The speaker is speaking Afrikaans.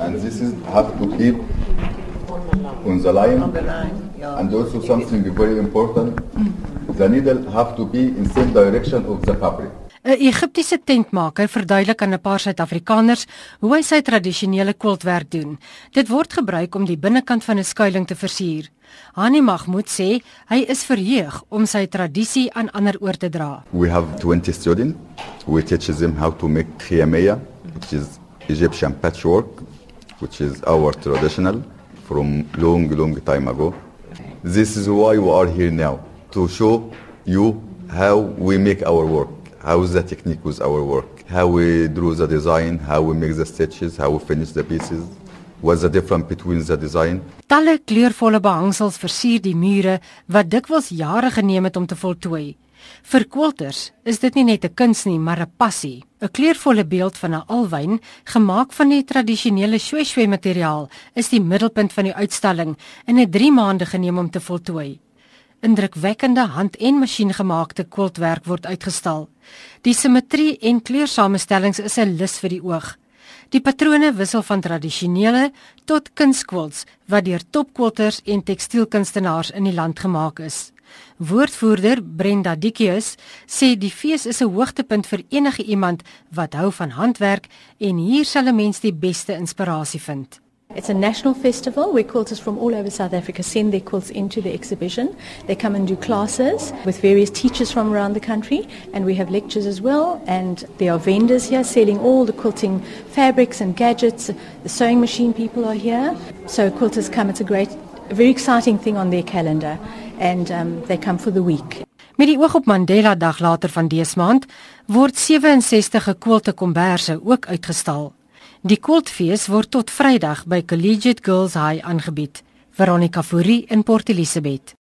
and this is have to keep on the line. On the line, yeah. And also something very important, the needle have to be in same direction of the fabric. 'n Egiptiese tentmaker verduidelik aan 'n paar Suid-Afrikaners hoe hy sy tradisionele quiltwerk doen. Dit word gebruik om die binnekant van 'n skuiling te versier. Hani Mahmoud sê hy is verheug om sy tradisie aan ander oor te dra. We have 20 students. We teach them how to make khiyamiya, which is Egyptian patchwork, which is our traditional from long, long time ago. This is why we are here now, to show you how we make our work, how the technique with our work, how we draw the design, how we make the stitches, how we finish the pieces, what's the difference between the design. Talle kleurvolle behangsels versier die mure wat dikwels jare geneem het om te voltooi. Vir quilters is dit nie net 'n kuns nie, maar 'n passie. 'n Kleurvolle beeld van 'n alwyn, gemaak van die tradisionele shweshwe materiaal, is die middelpunt van die uitstalling en het 3 maande geneem om te voltooi. Indrukwekkende hand- en masjiengemaakte quiltwerk word uitgestal. Die simmetrie en kleursamestellings is 'n lus vir die oog. Die patrone wissel van tradisionele tot kunskwilts wat deur topquilters en tekstielkunstenaars in die land gemaak is. Woordvoerder Brenda Dikkius sê die fees is 'n hoogtepunt vir enige iemand wat hou van handwerk en hier sal 'n mens die beste inspirasie vind. It's a national festival where quilters from all over South Africa send their quilts into the exhibition. They come and do classes with various teachers from around the country, and we have lectures as well. And there are vendors here selling all the quilting fabrics and gadgets. The sewing machine people are here. So quilters come. It's a great, a very exciting thing on their calendar, and um, they come for the week. Met die oog op Mandela Dag later van dese maand word 67 gekwolte komberse ook uitgestal. Die Kultfees word tot Vrydag by Collegiate Girls High aangebied. Veronica Fourie in Port Elizabeth.